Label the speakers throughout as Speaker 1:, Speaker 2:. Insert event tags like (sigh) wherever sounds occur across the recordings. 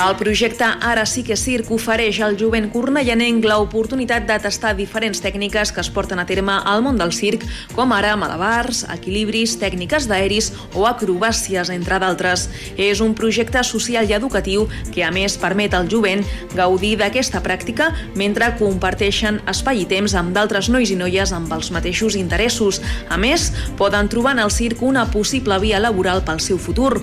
Speaker 1: El projecte Ara sí que circ ofereix al jovent cornellanenc l'oportunitat de tastar diferents tècniques que es porten a terme al món del circ, com ara malabars, equilibris, tècniques d'aeris o acrobàcies, entre d'altres. És un projecte social i educatiu que, a més, permet al jovent gaudir d'aquesta pràctica mentre comparteixen espai i temps amb d'altres nois i noies amb els mateixos interessos. A més, poden trobar en el circ una possible via laboral pel seu futur.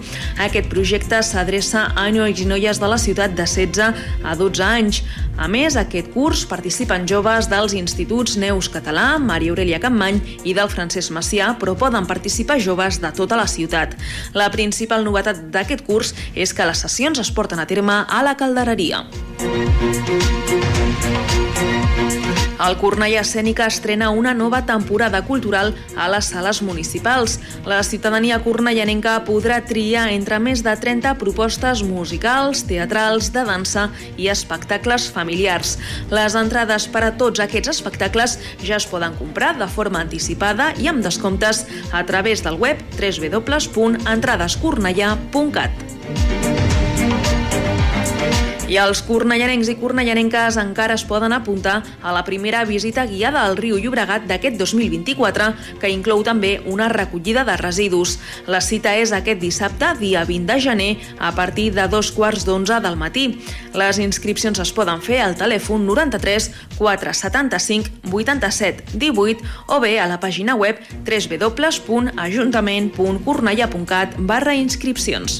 Speaker 1: Aquest projecte s'adreça a nois i noies de la ciutat de 16 a 12 anys. A més, aquest curs participen joves dels instituts Neus Català, Maria Aurelia Campmany i del Francesc Macià, però poden participar joves de tota la ciutat. La principal novetat d'aquest curs és que les sessions es porten a terme a la caldereria. El Cornellà Escènica estrena una nova temporada cultural a les sales municipals. La ciutadania cornellanenca podrà triar entre més de 30 propostes musicals, teatrals, de dansa i espectacles familiars. Les entrades per a tots aquests espectacles ja es poden comprar de forma anticipada i amb descomptes a través del web www.entradescornellà.cat. I els cornellanencs i cornellanenques encara es poden apuntar a la primera visita guiada al riu Llobregat d'aquest 2024, que inclou també una recollida de residus. La cita és aquest dissabte, dia 20 de gener, a partir de dos quarts d'onze del matí. Les inscripcions es poden fer al telèfon 93 475 87 18 o bé a la pàgina web www.ajuntament.cornellà.cat barra inscripcions.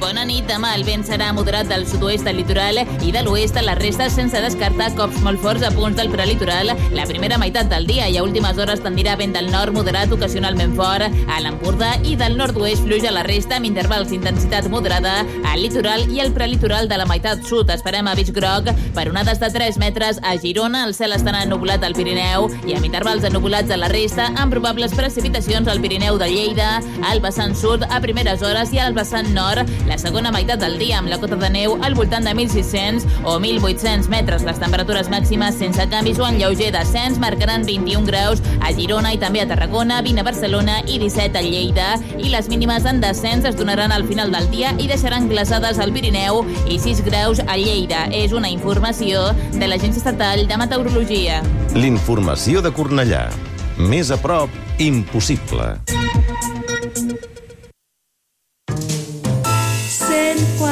Speaker 2: Bona nit. Demà el vent serà moderat del sud-oest al litoral i de l'oest a la resta sense descartar cops molt forts a punts del prelitoral la primera meitat del dia i a últimes hores tendirà vent del nord moderat ocasionalment fort a l'Empordà i del nord-oest fluix a la resta amb intervals d'intensitat moderada al litoral i al prelitoral de la meitat sud. Esperem avís groc per onades de 3 metres a Girona. El cel estarà ennubulat al Pirineu i amb intervals ennubulats a la resta amb probables precipitacions al Pirineu de Lleida, al vessant sud a primeres hores i al vessant nord la segona meitat del dia amb la cota de neu al voltant de 1.600 o 1.800 metres. Les temperatures màximes sense canvis o en lleuger descens marcaran 21 graus a Girona i també a Tarragona, 20 a Barcelona i 17 a Lleida. I les mínimes en descens es donaran al final del dia i deixaran glaçades al Pirineu i 6 graus a Lleida. És una informació de l'Agència Estatal de Meteorologia.
Speaker 3: L'informació de Cornellà. Més a prop, impossible.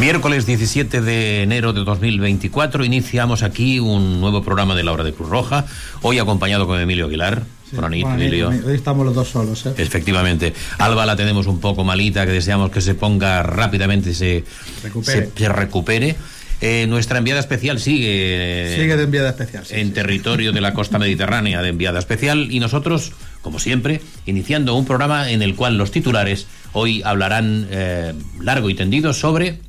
Speaker 4: Miércoles 17 de enero de 2024 iniciamos aquí un nuevo programa de la hora de Cruz Roja, hoy acompañado con Emilio Aguilar.
Speaker 5: Sí,
Speaker 4: Buenas noches,
Speaker 5: bueno,
Speaker 4: Emilio.
Speaker 5: Hoy estamos los dos solos, ¿eh?
Speaker 4: Efectivamente. Alba la tenemos un poco malita, que deseamos que se ponga rápidamente y se
Speaker 5: Recupere.
Speaker 4: se- se recupere. Eh, nuestra enviada especial sigue,
Speaker 5: Sigue de enviada especial. sí,
Speaker 4: en
Speaker 5: sí.
Speaker 4: territorio de la costa mediterránea de enviada especial y nosotros, como siempre, iniciando un programa en el cual los titulares hoy hablarán eh, largo y tendido sobre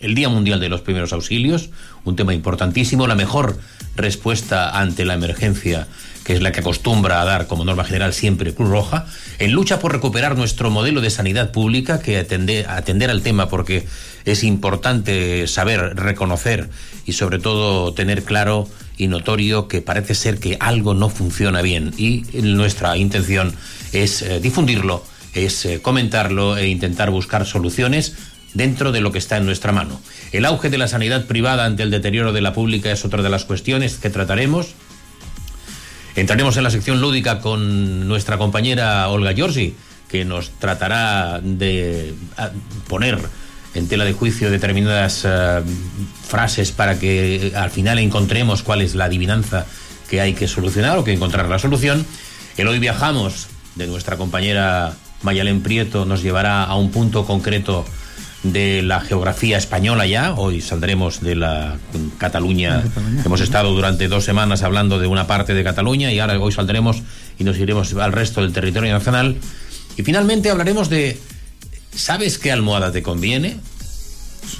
Speaker 4: el Día Mundial de los Primeros Auxilios, un tema importantísimo, la mejor respuesta ante la emergencia que es la que acostumbra a dar como norma general siempre Cruz Roja, en lucha por recuperar nuestro modelo de sanidad pública, que atender, atender al tema porque es importante saber, reconocer y sobre todo tener claro y notorio que parece ser que algo no funciona bien. Y nuestra intención es eh, difundirlo, es eh, comentarlo e intentar buscar soluciones dentro de lo que está en nuestra mano. El auge de la sanidad privada ante el deterioro de la pública es otra de las cuestiones que trataremos. Entraremos en la sección lúdica con nuestra compañera Olga Giorgi, que nos tratará de poner en tela de juicio determinadas uh, frases para que al final encontremos cuál es la adivinanza que hay que solucionar o que encontrar la solución. El hoy viajamos de nuestra compañera Mayalén Prieto nos llevará a un punto concreto de la geografía española ya. Hoy saldremos de la Cataluña. Hemos estado durante dos semanas hablando de una parte de Cataluña y ahora hoy saldremos y nos iremos al resto del territorio nacional. Y finalmente hablaremos de, ¿sabes qué almohada te conviene?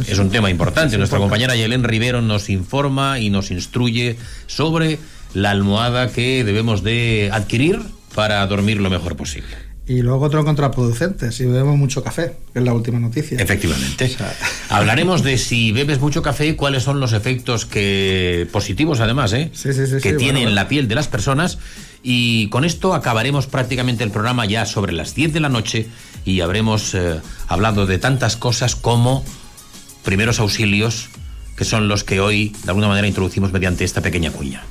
Speaker 4: Es un tema importante. Nuestra compañera Yelén Rivero nos informa y nos instruye sobre la almohada que debemos de adquirir para dormir lo mejor posible.
Speaker 5: Y luego otro contraproducente, si bebemos mucho café, que es la última noticia.
Speaker 4: Efectivamente. O sea... (laughs) Hablaremos de si bebes mucho café y cuáles son los efectos que positivos además, ¿eh?
Speaker 5: Sí, sí, sí,
Speaker 4: que tiene
Speaker 5: bueno,
Speaker 4: en la piel de las personas. Y con esto acabaremos prácticamente el programa ya sobre las 10 de la noche y habremos eh, hablado de tantas cosas como primeros auxilios, que son los que hoy de alguna manera introducimos mediante esta pequeña cuña.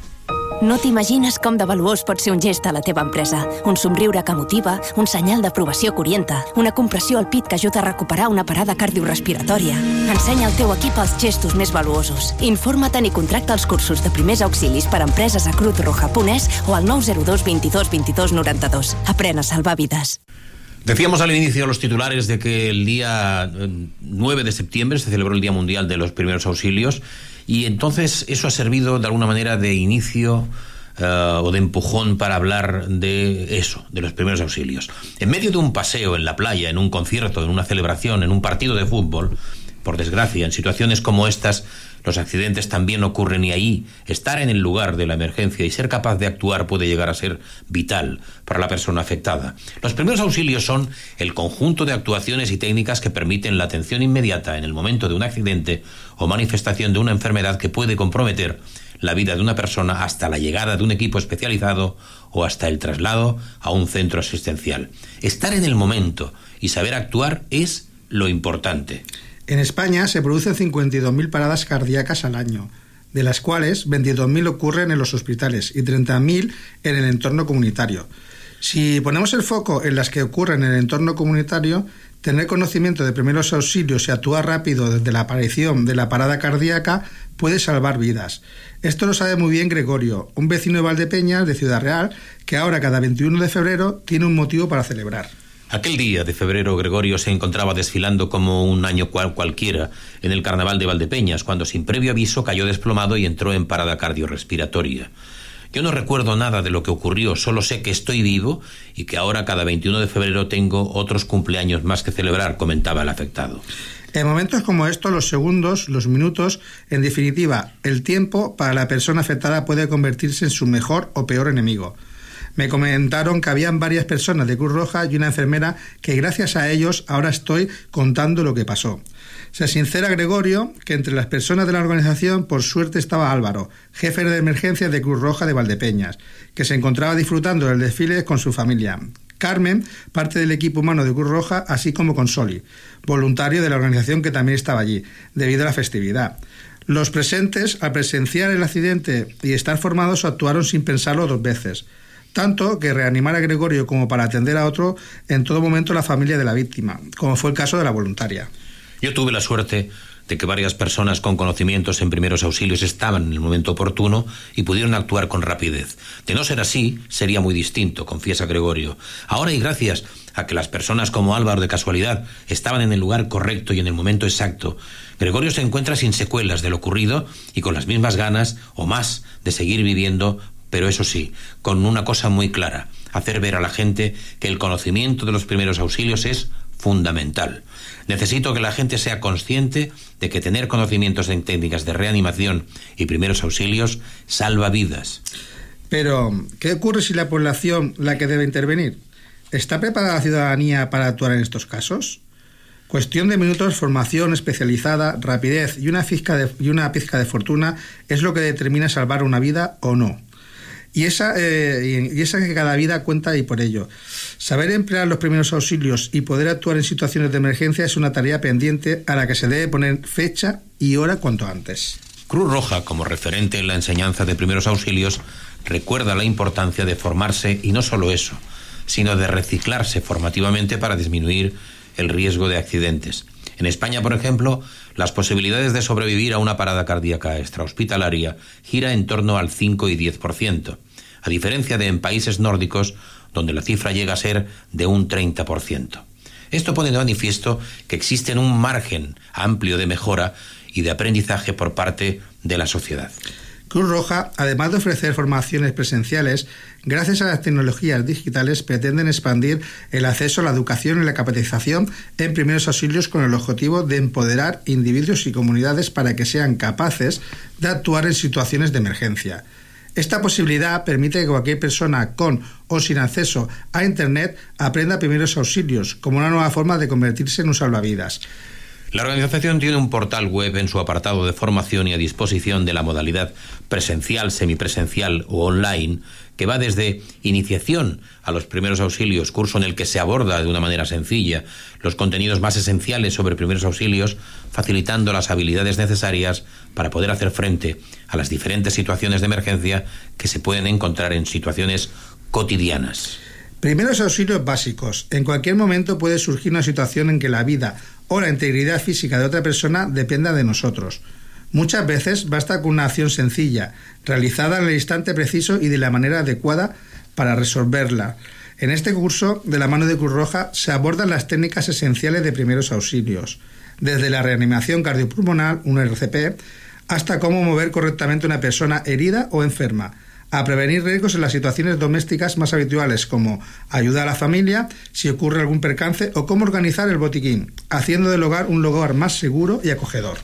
Speaker 6: No t'imagines com de valuós pot ser un gest a la teva empresa. Un somriure que motiva, un senyal d'aprovació que orienta, una compressió al pit que ajuda a recuperar una parada cardiorrespiratòria. Ensenya al teu equip els gestos més valuosos. Informa't i contracta els cursos de primers auxilis per a empreses a Cruz-Roja.es o al 902 22 22 92. Aprèn a salvar vides.
Speaker 4: Decíamos al inicio los titulares de que el día 9 de septiembre se celebró el Día Mundial de los Primeros Auxilios y entonces eso ha servido de alguna manera de inicio uh, o de empujón para hablar de eso, de los primeros auxilios. En medio de un paseo en la playa, en un concierto, en una celebración, en un partido de fútbol, por desgracia, en situaciones como estas, los accidentes también ocurren y ahí estar en el lugar de la emergencia y ser capaz de actuar puede llegar a ser vital para la persona afectada. Los primeros auxilios son el conjunto de actuaciones y técnicas que permiten la atención inmediata en el momento de un accidente o manifestación de una enfermedad que puede comprometer la vida de una persona hasta la llegada de un equipo especializado o hasta el traslado a un centro asistencial. Estar en el momento y saber actuar es lo importante.
Speaker 5: En España se producen 52.000 paradas cardíacas al año, de las cuales 22.000 ocurren en los hospitales y 30.000 en el entorno comunitario. Si ponemos el foco en las que ocurren en el entorno comunitario, tener conocimiento de primeros auxilios y actuar rápido desde la aparición de la parada cardíaca puede salvar vidas. Esto lo sabe muy bien Gregorio, un vecino de Valdepeñas, de Ciudad Real, que ahora cada 21 de febrero tiene un motivo para celebrar.
Speaker 4: Aquel día de febrero Gregorio se encontraba desfilando como un año cual cualquiera en el carnaval de Valdepeñas, cuando sin previo aviso cayó desplomado y entró en parada cardiorrespiratoria. Yo no recuerdo nada de lo que ocurrió, solo sé que estoy vivo y que ahora cada 21 de febrero tengo otros cumpleaños más que celebrar, comentaba el afectado.
Speaker 5: En momentos como estos, los segundos, los minutos, en definitiva, el tiempo para la persona afectada puede convertirse en su mejor o peor enemigo. Me comentaron que habían varias personas de Cruz Roja y una enfermera que gracias a ellos ahora estoy contando lo que pasó. Se sincera Gregorio que entre las personas de la organización por suerte estaba Álvaro, jefe de emergencias de Cruz Roja de Valdepeñas, que se encontraba disfrutando del desfile con su familia. Carmen, parte del equipo humano de Cruz Roja, así como Consoli, voluntario de la organización que también estaba allí, debido a la festividad. Los presentes, al presenciar el accidente y estar formados, actuaron sin pensarlo dos veces tanto que reanimar a Gregorio como para atender a otro en todo momento la familia de la víctima, como fue el caso de la voluntaria.
Speaker 4: Yo tuve la suerte de que varias personas con conocimientos en primeros auxilios estaban en el momento oportuno y pudieron actuar con rapidez. De no ser así, sería muy distinto, confiesa Gregorio. Ahora y gracias a que las personas como Álvaro de casualidad estaban en el lugar correcto y en el momento exacto, Gregorio se encuentra sin secuelas de lo ocurrido y con las mismas ganas o más de seguir viviendo pero eso sí, con una cosa muy clara, hacer ver a la gente que el conocimiento de los primeros auxilios es fundamental. Necesito que la gente sea consciente de que tener conocimientos en técnicas de reanimación y primeros auxilios salva vidas.
Speaker 5: Pero, ¿qué ocurre si la población la que debe intervenir? ¿Está preparada la ciudadanía para actuar en estos casos? Cuestión de minutos, formación especializada, rapidez y una, pizca de, y una pizca de fortuna es lo que determina salvar una vida o no. Y esa, eh, y esa que cada vida cuenta y por ello. Saber emplear los primeros auxilios y poder actuar en situaciones de emergencia es una tarea pendiente a la que se debe poner fecha y hora cuanto antes.
Speaker 4: Cruz Roja, como referente en la enseñanza de primeros auxilios, recuerda la importancia de formarse y no solo eso, sino de reciclarse formativamente para disminuir el riesgo de accidentes. En España, por ejemplo, las posibilidades de sobrevivir a una parada cardíaca extrahospitalaria gira en torno al 5 y 10%, a diferencia de en países nórdicos, donde la cifra llega a ser de un 30%. Esto pone de manifiesto que existe un margen amplio de mejora y de aprendizaje por parte de la sociedad.
Speaker 5: Cruz Roja, además de ofrecer formaciones presenciales, gracias a las tecnologías digitales pretenden expandir el acceso a la educación y la capacitación en primeros auxilios con el objetivo de empoderar individuos y comunidades para que sean capaces de actuar en situaciones de emergencia. Esta posibilidad permite que cualquier persona con o sin acceso a Internet aprenda primeros auxilios como una nueva forma de convertirse en un salvavidas.
Speaker 4: La organización tiene un portal web en su apartado de formación y a disposición de la modalidad presencial, semipresencial o online, que va desde iniciación a los primeros auxilios, curso en el que se aborda de una manera sencilla los contenidos más esenciales sobre primeros auxilios, facilitando las habilidades necesarias para poder hacer frente a las diferentes situaciones de emergencia que se pueden encontrar en situaciones cotidianas.
Speaker 5: Primeros auxilios básicos. En cualquier momento puede surgir una situación en que la vida o la integridad física de otra persona dependa de nosotros. Muchas veces basta con una acción sencilla, realizada en el instante preciso y de la manera adecuada para resolverla. En este curso, de la mano de Cruz Roja, se abordan las técnicas esenciales de primeros auxilios, desde la reanimación cardiopulmonar, un RCP, hasta cómo mover correctamente una persona herida o enferma, a prevenir riesgos en las situaciones domésticas más habituales, como ayudar a la familia si ocurre algún percance o cómo organizar el botiquín, haciendo del hogar un lugar más seguro y acogedor.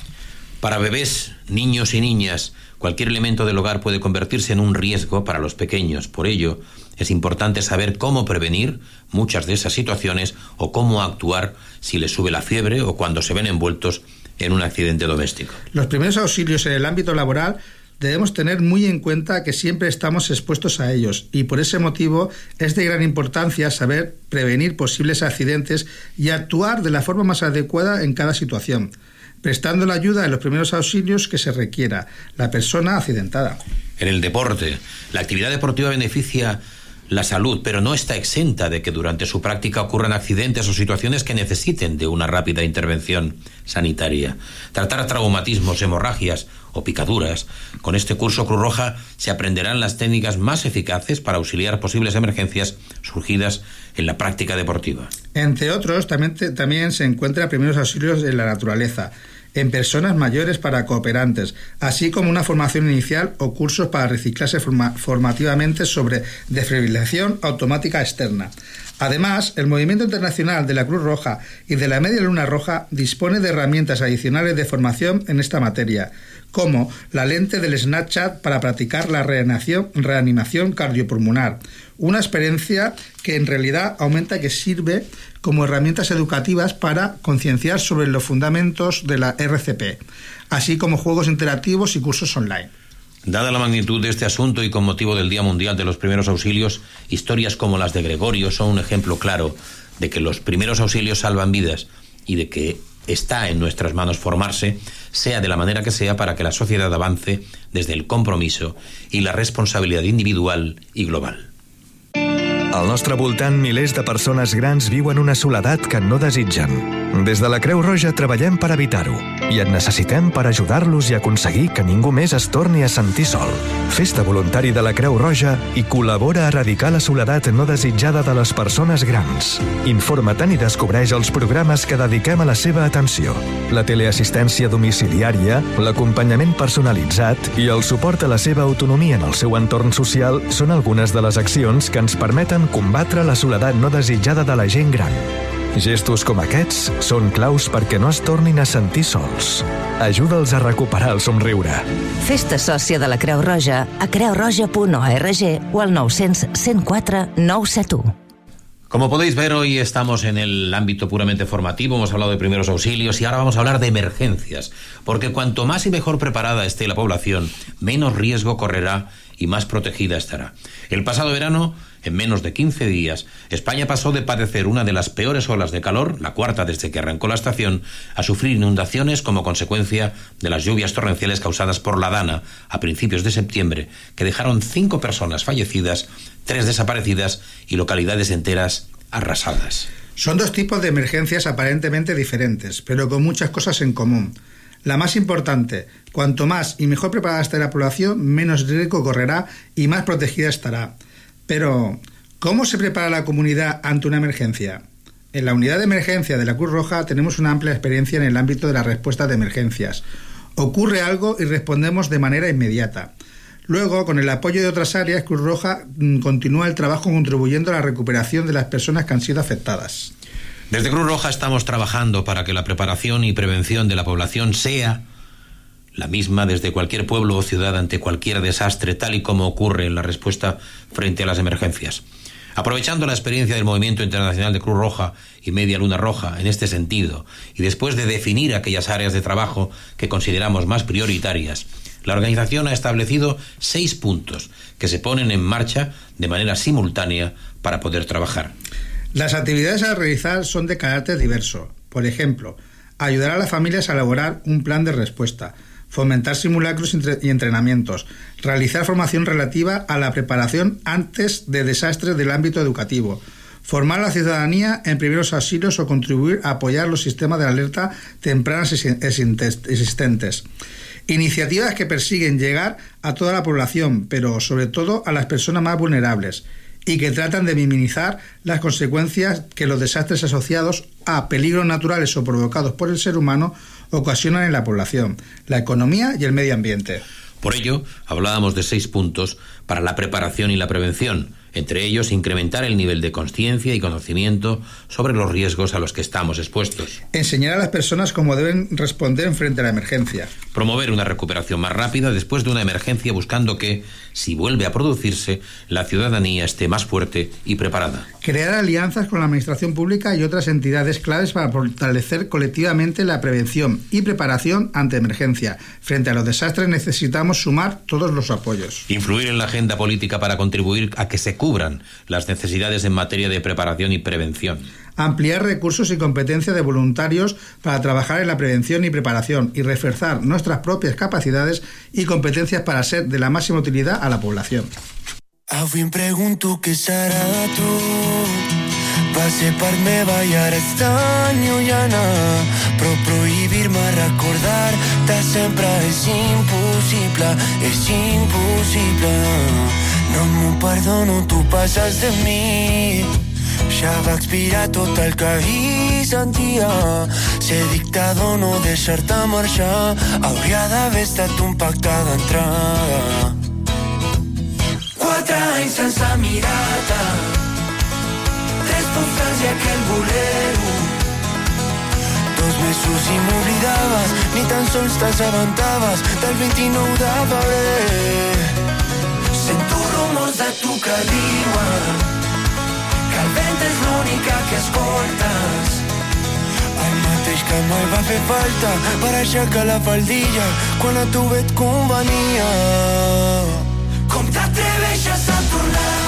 Speaker 4: Para bebés, niños y niñas, cualquier elemento del hogar puede convertirse en un riesgo para los pequeños. Por ello, es importante saber cómo prevenir muchas de esas situaciones o cómo actuar si les sube la fiebre o cuando se ven envueltos en un accidente doméstico.
Speaker 5: Los primeros auxilios en el ámbito laboral debemos tener muy en cuenta que siempre estamos expuestos a ellos y por ese motivo es de gran importancia saber prevenir posibles accidentes y actuar de la forma más adecuada en cada situación, prestando la ayuda en los primeros auxilios que se requiera la persona accidentada.
Speaker 4: En el deporte, la actividad deportiva beneficia la salud, pero no está exenta de que durante su práctica ocurran accidentes o situaciones que necesiten de una rápida intervención sanitaria. Tratar traumatismos, hemorragias o picaduras. Con este curso Cruz Roja se aprenderán las técnicas más eficaces para auxiliar posibles emergencias surgidas en la práctica deportiva.
Speaker 5: Entre otros, también, también se encuentra primeros auxilios en la naturaleza en personas mayores para cooperantes, así como una formación inicial o cursos para reciclarse forma formativamente sobre defibrilación automática externa. Además, el Movimiento Internacional de la Cruz Roja y de la Media Luna Roja dispone de herramientas adicionales de formación en esta materia, como la lente del Snapchat para practicar la reanimación cardiopulmonar, una experiencia que en realidad aumenta que sirve como herramientas educativas para concienciar sobre los fundamentos de la RCP, así como juegos interactivos y cursos online.
Speaker 4: Dada la magnitud de este asunto y con motivo del Día Mundial de los Primeros Auxilios, historias como las de Gregorio son un ejemplo claro de que los primeros auxilios salvan vidas y de que está en nuestras manos formarse, sea de la manera que sea, para que la sociedad avance desde el compromiso y la responsabilidad individual y global.
Speaker 7: Al nostre voltant, milers de persones grans viuen una soledat que no desitgen. Des de la Creu Roja treballem per evitar-ho i et necessitem per ajudar-los i aconseguir que ningú més es torni a sentir sol. Fes-te voluntari de la Creu Roja i col·labora a erradicar la soledat no desitjada de les persones grans. Informa-te'n i descobreix els programes que dediquem a la seva atenció. La teleassistència domiciliària, l'acompanyament personalitzat i el suport a la seva autonomia en el seu entorn social són algunes de les accions que ens permeten combatre la soledat no desitjada de la gent gran. Gestos com aquests són claus perquè no es tornin a sentir sols. Ajuda'ls a recuperar el somriure.
Speaker 8: Festa sòcia de la Creu Roja a creuroja.org o al 900 104 971.
Speaker 4: Como podéis ver, hoy estamos en el ámbito puramente formativo, hemos hablado de primeros auxilios y ahora vamos a hablar de emergencias, porque cuanto más y mejor preparada esté la población, menos riesgo correrá y más protegida estará. El pasado verano, en menos de 15 días, España pasó de padecer una de las peores olas de calor, la cuarta desde que arrancó la estación, a sufrir inundaciones como consecuencia de las lluvias torrenciales causadas por la Dana a principios de septiembre, que dejaron cinco personas fallecidas, tres desaparecidas y localidades enteras arrasadas.
Speaker 5: Son dos tipos de emergencias aparentemente diferentes, pero con muchas cosas en común. La más importante, cuanto más y mejor preparada esté la población, menos riesgo correrá y más protegida estará. Pero, ¿cómo se prepara la comunidad ante una emergencia? En la unidad de emergencia de la Cruz Roja tenemos una amplia experiencia en el ámbito de la respuesta de emergencias. Ocurre algo y respondemos de manera inmediata. Luego, con el apoyo de otras áreas, Cruz Roja mm, continúa el trabajo contribuyendo a la recuperación de las personas que han sido afectadas.
Speaker 4: Desde Cruz Roja estamos trabajando para que la preparación y prevención de la población sea la misma desde cualquier pueblo o ciudad ante cualquier desastre, tal y como ocurre en la respuesta frente a las emergencias. Aprovechando la experiencia del Movimiento Internacional de Cruz Roja y Media Luna Roja en este sentido, y después de definir aquellas áreas de trabajo que consideramos más prioritarias, la organización ha establecido seis puntos que se ponen en marcha de manera simultánea para poder trabajar.
Speaker 5: Las actividades a realizar son de carácter diverso. Por ejemplo, ayudar a las familias a elaborar un plan de respuesta, fomentar simulacros y entrenamientos, realizar formación relativa a la preparación antes de desastres del ámbito educativo, formar a la ciudadanía en primeros asilos o contribuir a apoyar los sistemas de alerta tempranas existentes. Iniciativas que persiguen llegar a toda la población, pero sobre todo a las personas más vulnerables y que tratan de minimizar las consecuencias que los desastres asociados a peligros naturales o provocados por el ser humano ocasionan en la población, la economía y el medio ambiente.
Speaker 4: Por ello, hablábamos de seis puntos para la preparación y la prevención, entre ellos incrementar el nivel de conciencia y conocimiento sobre los riesgos a los que estamos expuestos.
Speaker 5: Enseñar a las personas cómo deben responder frente a la emergencia.
Speaker 4: Promover una recuperación más rápida después de una emergencia buscando que, si vuelve a producirse, la ciudadanía esté más fuerte y preparada.
Speaker 5: Crear alianzas con la Administración Pública y otras entidades claves para fortalecer colectivamente la prevención y preparación ante emergencia. Frente a los desastres necesitamos sumar todos los apoyos.
Speaker 4: Influir en la agenda política para contribuir a que se cubran las necesidades en materia de preparación y prevención.
Speaker 5: Ampliar recursos y competencia de voluntarios para trabajar en la prevención y preparación y reforzar nuestras propias capacidades y competencias para ser de la máxima utilidad a la población.
Speaker 9: Ser per meva i ara és tan llunyana Però prohibir-me recordar-te sempre és impossible És impossible. No m'ho perdono, tu passes de mi. Ja va expirar tot el que hi sentia. Ser dictador, no deixar-te marxar, hauria d'haver estat un pacte d'entrada. Quatre anys sense mirar-te, postals i aquell bolero. Dos mesos i m'oblidaves, ni tan sols t'assabentaves del 29 de febrer. Sento rumors de tu que diuen que el vent és l'única que escoltes. El mateix que mai va fer falta per aixecar la faldilla quan a tu et convenia. Com t'atreveixes a tornar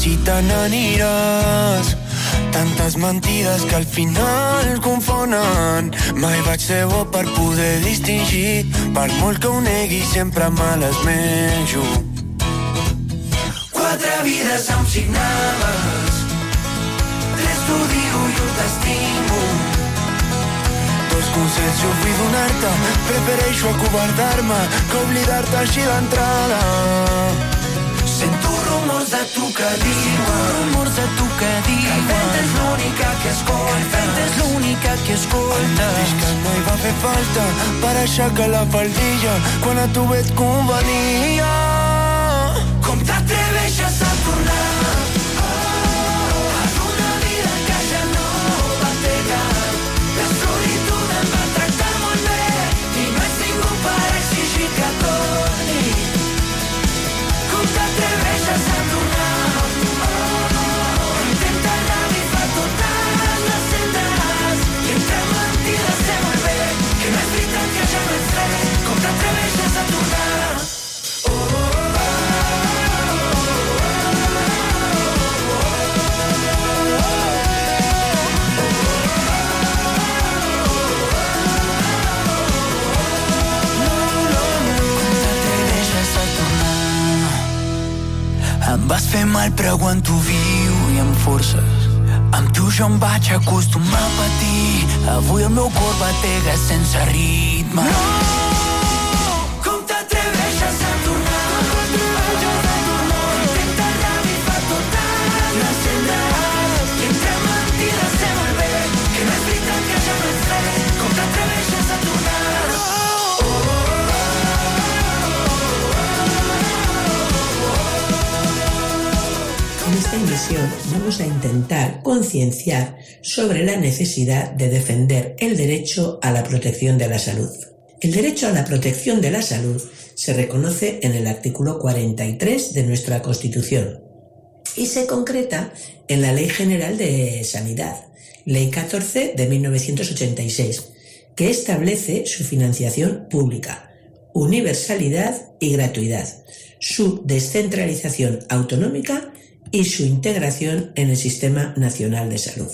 Speaker 9: perquè avui tornes i te n'aniràs Tantes mentides que al final confonen. Mai vaig ser bo per poder distingir. Per molt que ho negui, sempre me les menjo. Quatre vides em signaves. Tres t'odio i un t'estimo. Dos consells jo vull donar-te. Prefereixo acobardar-me que oblidar-te així d'entrada. De tu que diuen rumors de tu que diuen que el vent que escolta. Vent que el mateix que va fer falta. Per aixecar la faldilla. Quan a tu et convenia mal però aguanto viu i amb forces. Amb tu jo em vaig acostumar a patir. Avui el meu cor batega sense ritme. No!
Speaker 10: Vamos a intentar concienciar sobre la necesidad de defender el derecho a la protección de la salud. El derecho a la protección de la salud se reconoce en el artículo 43 de nuestra Constitución y se concreta en la Ley General de Sanidad, Ley 14 de 1986, que establece su financiación pública, universalidad y gratuidad, su descentralización autonómica y su integración en el Sistema Nacional de Salud.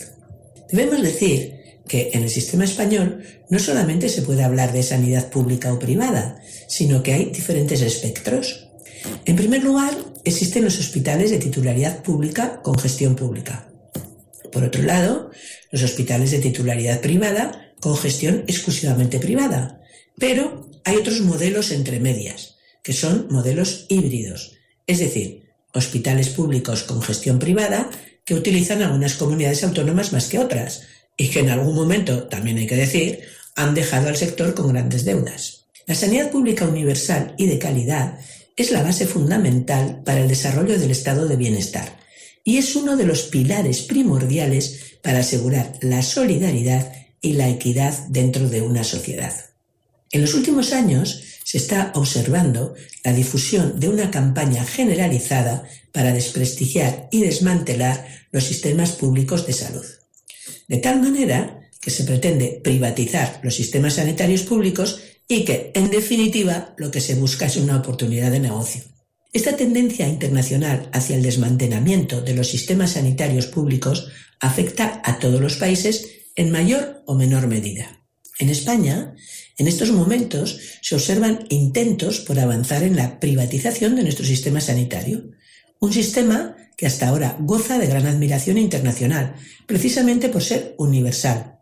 Speaker 10: Debemos decir que en el sistema español no solamente se puede hablar de sanidad pública o privada, sino que hay diferentes espectros. En primer lugar, existen los hospitales de titularidad pública con gestión pública. Por otro lado, los hospitales de titularidad privada con gestión exclusivamente privada. Pero hay otros modelos entre medias, que son modelos híbridos, es decir, hospitales públicos con gestión privada que utilizan algunas comunidades autónomas más que otras y que en algún momento, también hay que decir, han dejado al sector con grandes deudas. La sanidad pública universal y de calidad es la base fundamental para el desarrollo del estado de bienestar y es uno de los pilares primordiales para asegurar la solidaridad y la equidad dentro de una sociedad. En los últimos años se está observando la difusión de una campaña generalizada para desprestigiar y desmantelar los sistemas públicos de salud. De tal manera que se pretende privatizar los sistemas sanitarios públicos y que, en definitiva, lo que se busca es una oportunidad de negocio. Esta tendencia internacional hacia el desmantelamiento de los sistemas sanitarios públicos afecta a todos los países en mayor o menor medida. En España, en estos momentos se observan intentos por avanzar en la privatización de nuestro sistema sanitario, un sistema que hasta ahora goza de gran admiración internacional, precisamente por ser universal,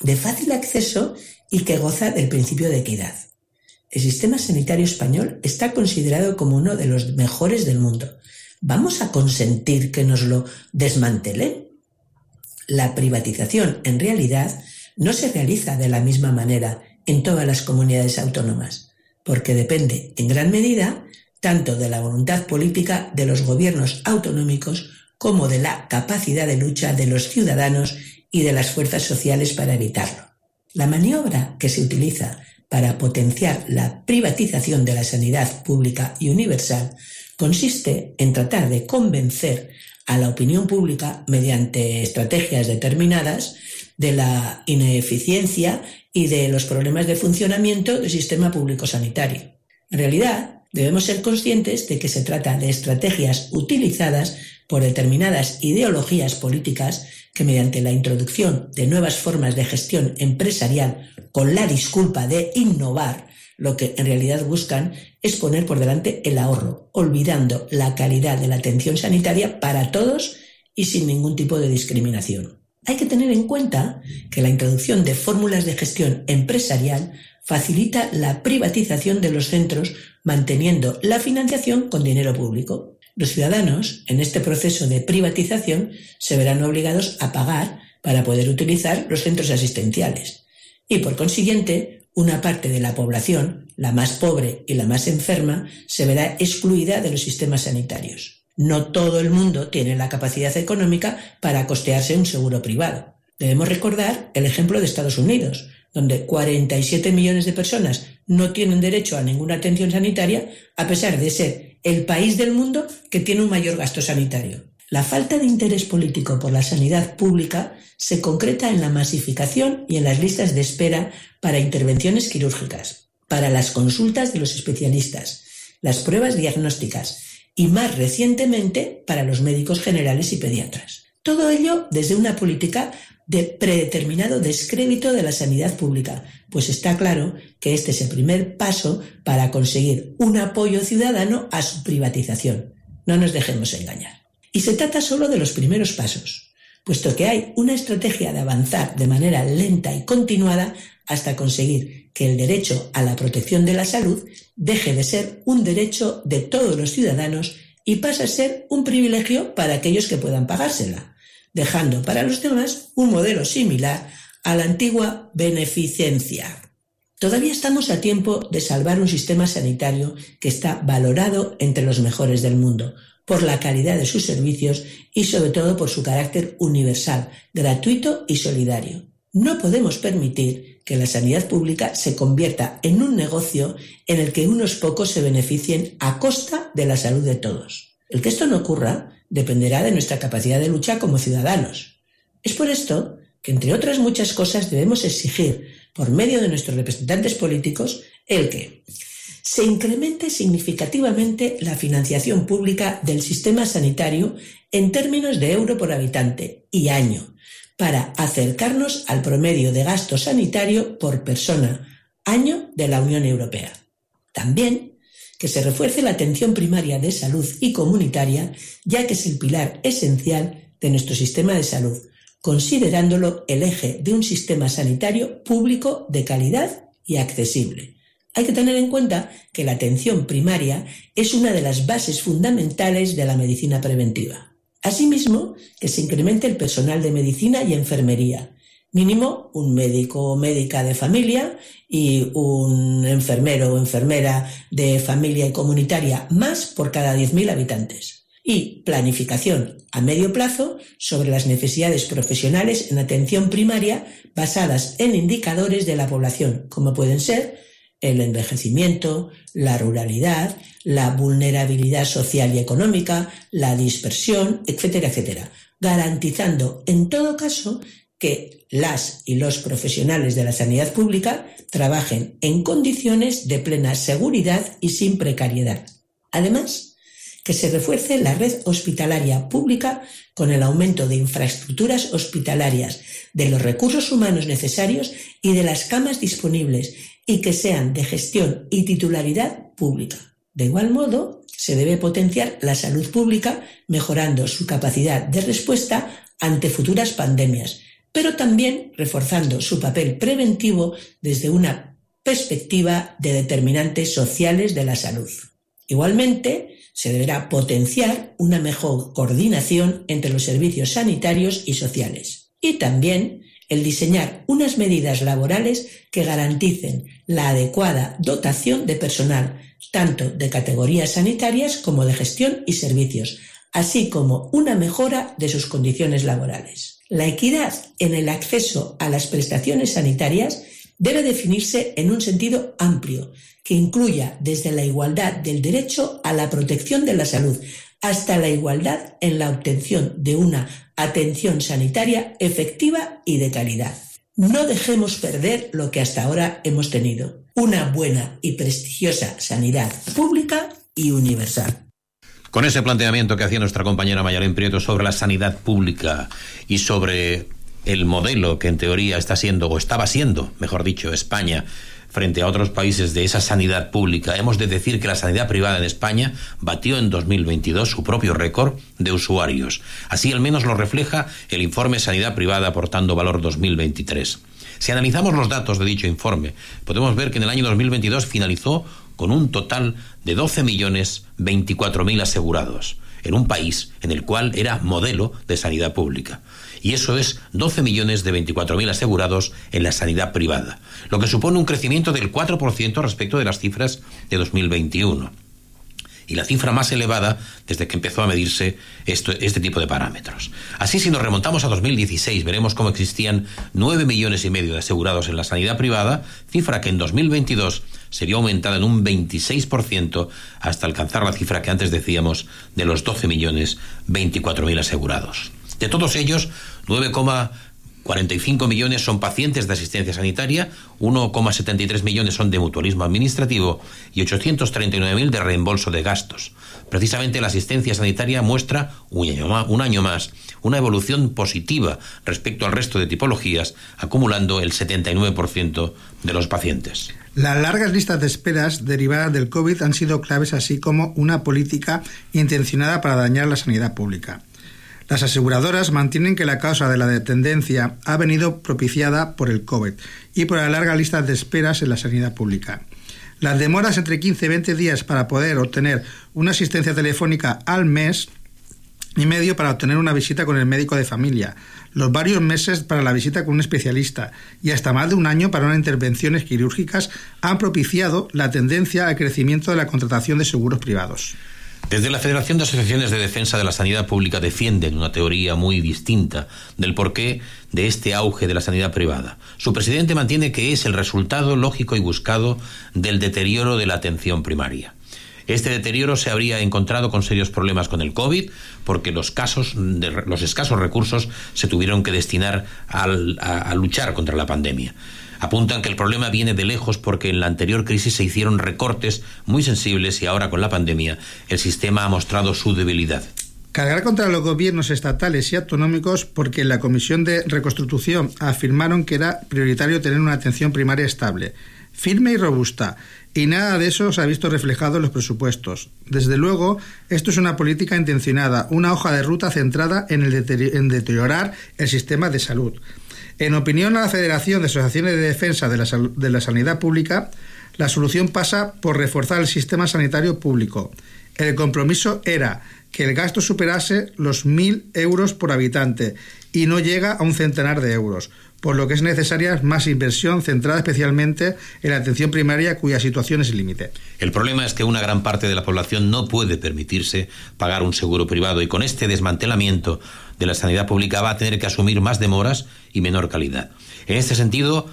Speaker 10: de fácil acceso y que goza del principio de equidad. El sistema sanitario español está considerado como uno de los mejores del mundo. ¿Vamos a consentir que nos lo desmantelen? La privatización, en realidad, no se realiza de la misma manera en todas las comunidades autónomas, porque depende en gran medida tanto de la voluntad política de los gobiernos autonómicos como de la capacidad de lucha de los ciudadanos y de las fuerzas sociales para evitarlo. La maniobra que se utiliza para potenciar la privatización de la sanidad pública y universal consiste en tratar de convencer a la opinión pública mediante estrategias determinadas de la ineficiencia y de los problemas de funcionamiento del sistema público sanitario. En realidad, debemos ser conscientes de que se trata de estrategias utilizadas por determinadas ideologías políticas que mediante la introducción de nuevas formas de gestión empresarial con la disculpa de innovar, lo que en realidad buscan es poner por delante el ahorro, olvidando la calidad de la atención sanitaria para todos y sin ningún tipo de discriminación. Hay que tener en cuenta que la introducción de fórmulas de gestión empresarial facilita la privatización de los centros manteniendo la financiación con dinero público. Los ciudadanos, en este proceso de privatización, se verán obligados a pagar para poder utilizar los centros asistenciales. Y por consiguiente, una parte de la población, la más pobre y la más enferma, se verá excluida de los sistemas sanitarios. No todo el mundo tiene la capacidad económica para costearse un seguro privado. Debemos recordar el ejemplo de Estados Unidos, donde 47 millones de personas no tienen derecho a ninguna atención sanitaria, a pesar de ser el país del mundo que tiene un mayor gasto sanitario. La falta de interés político por la sanidad pública se concreta en la masificación y en las listas de espera para intervenciones quirúrgicas, para las consultas de los especialistas, las pruebas diagnósticas y más recientemente para los médicos generales y pediatras. Todo ello desde una política de predeterminado descrédito de la sanidad pública, pues está claro que este es el primer paso para conseguir un apoyo ciudadano a su privatización. No nos dejemos engañar. Y se trata solo de los primeros pasos, puesto que hay una estrategia de avanzar de manera lenta y continuada hasta conseguir que el derecho a la protección de la salud deje de ser un derecho de todos los ciudadanos y pase a ser un privilegio para aquellos que puedan pagársela dejando para los demás un modelo similar a la antigua beneficencia. Todavía estamos a tiempo de salvar un sistema sanitario que está valorado entre los mejores del mundo, por la calidad de sus servicios y sobre todo por su carácter universal, gratuito y solidario. No podemos permitir que la sanidad pública se convierta en un negocio en el que unos pocos se beneficien a costa de la salud de todos. El que esto no ocurra dependerá de nuestra capacidad de lucha como ciudadanos. Es por esto que, entre otras muchas cosas, debemos exigir, por medio de nuestros representantes políticos, el que se incremente significativamente la financiación pública del sistema sanitario en términos de euro por habitante y año, para acercarnos al promedio de gasto sanitario por persona año de la Unión Europea. También que se refuerce la atención primaria de salud y comunitaria, ya que es el pilar esencial de nuestro sistema de salud, considerándolo el eje de un sistema sanitario público de calidad y accesible. Hay que tener en cuenta que la atención primaria es una de las bases fundamentales de la medicina preventiva. Asimismo, que se incremente el personal de medicina y enfermería, mínimo un médico o médica de familia y un enfermero o enfermera de familia y comunitaria más por cada 10.000 habitantes. Y planificación a medio plazo sobre las necesidades profesionales en atención primaria basadas en indicadores de la población, como pueden ser el envejecimiento, la ruralidad, la vulnerabilidad social y económica, la dispersión, etcétera, etcétera, garantizando en todo caso que las y los profesionales de la sanidad pública trabajen en condiciones de plena seguridad y sin precariedad. Además, que se refuerce la red hospitalaria pública con el aumento de infraestructuras hospitalarias, de los recursos humanos necesarios y de las camas disponibles y que sean de gestión y titularidad pública. De igual modo, se debe potenciar la salud pública mejorando su capacidad de respuesta ante futuras pandemias, pero también reforzando su papel preventivo desde una perspectiva de determinantes sociales de la salud. Igualmente, se deberá potenciar una mejor coordinación entre los servicios sanitarios y sociales y también el diseñar unas medidas laborales que garanticen la adecuada dotación de personal, tanto de categorías sanitarias como de gestión y servicios, así como una mejora de sus condiciones laborales. La equidad en el acceso a las prestaciones sanitarias debe definirse en un sentido amplio, que incluya desde la igualdad del derecho a la protección de la salud hasta la igualdad en la obtención de una atención sanitaria efectiva y de calidad. No dejemos perder lo que hasta ahora hemos tenido, una buena y prestigiosa sanidad pública y universal.
Speaker 4: Con ese planteamiento que hacía nuestra compañera Mayalén Prieto sobre la sanidad pública y sobre el modelo que en teoría está siendo, o estaba siendo, mejor dicho, España, frente a otros países de esa sanidad pública, hemos de decir que la sanidad privada en España batió en 2022 su propio récord de usuarios. Así al menos lo refleja el informe Sanidad Privada aportando valor 2023. Si analizamos los datos de dicho informe, podemos ver que en el año 2022 finalizó con un total de 12.024.000 asegurados, en un país en el cual era modelo de sanidad pública. Y eso es 12 millones de 24.000 asegurados en la sanidad privada, lo que supone un crecimiento del 4% respecto de las cifras de 2021 y la cifra más elevada desde que empezó a medirse este tipo de parámetros. Así, si nos remontamos a 2016, veremos cómo existían 9 millones y medio de asegurados en la sanidad privada, cifra que en 2022 sería aumentada en un 26% hasta alcanzar la cifra que antes decíamos de los 12 millones 24 mil asegurados. De todos ellos, 9, 45 millones son pacientes de asistencia sanitaria, 1,73 millones son de mutualismo administrativo y 839.000 de reembolso de gastos. Precisamente la asistencia sanitaria muestra un año, más, un año más una evolución positiva respecto al resto de tipologías, acumulando el 79% de los pacientes.
Speaker 5: Las largas listas de esperas derivadas del COVID han sido claves, así como una política intencionada para dañar la sanidad pública. Las aseguradoras mantienen que la causa de la dependencia ha venido propiciada por el COVID y por la larga lista de esperas en la sanidad pública. Las demoras entre 15 y 20 días para poder obtener una asistencia telefónica al mes y medio para obtener una visita con el médico de familia, los varios meses para la visita con un especialista y hasta más de un año para unas intervenciones quirúrgicas han propiciado la tendencia al crecimiento de la contratación de seguros privados.
Speaker 4: Desde la Federación de Asociaciones de Defensa de la Sanidad Pública defienden una teoría muy distinta del porqué de este auge de la sanidad privada. Su presidente mantiene que es el resultado lógico y buscado del deterioro de la atención primaria. Este deterioro se habría encontrado con serios problemas con el COVID, porque los casos de los escasos recursos se tuvieron que destinar a luchar contra la pandemia. Apuntan que el problema viene de lejos porque en la anterior crisis se hicieron recortes muy sensibles y ahora con la pandemia el sistema ha mostrado su debilidad.
Speaker 5: Cargar contra los gobiernos estatales y autonómicos porque en la Comisión de Reconstrucción afirmaron que era prioritario tener una atención primaria estable, firme y robusta, y nada de eso se ha visto reflejado en los presupuestos. Desde luego, esto es una política intencionada, una hoja de ruta centrada en, el en deteriorar el sistema de salud. En opinión a la Federación de Asociaciones de Defensa de la, de la Sanidad Pública, la solución pasa por reforzar el sistema sanitario público. El compromiso era que el gasto superase los 1.000 euros por habitante y no llega a un centenar de euros, por lo que es necesaria más inversión centrada especialmente en la atención primaria cuya situación es límite.
Speaker 4: El problema es que una gran parte de la población no puede permitirse pagar un seguro privado y con este desmantelamiento de la sanidad pública va a tener que asumir más demoras y menor calidad. En este sentido,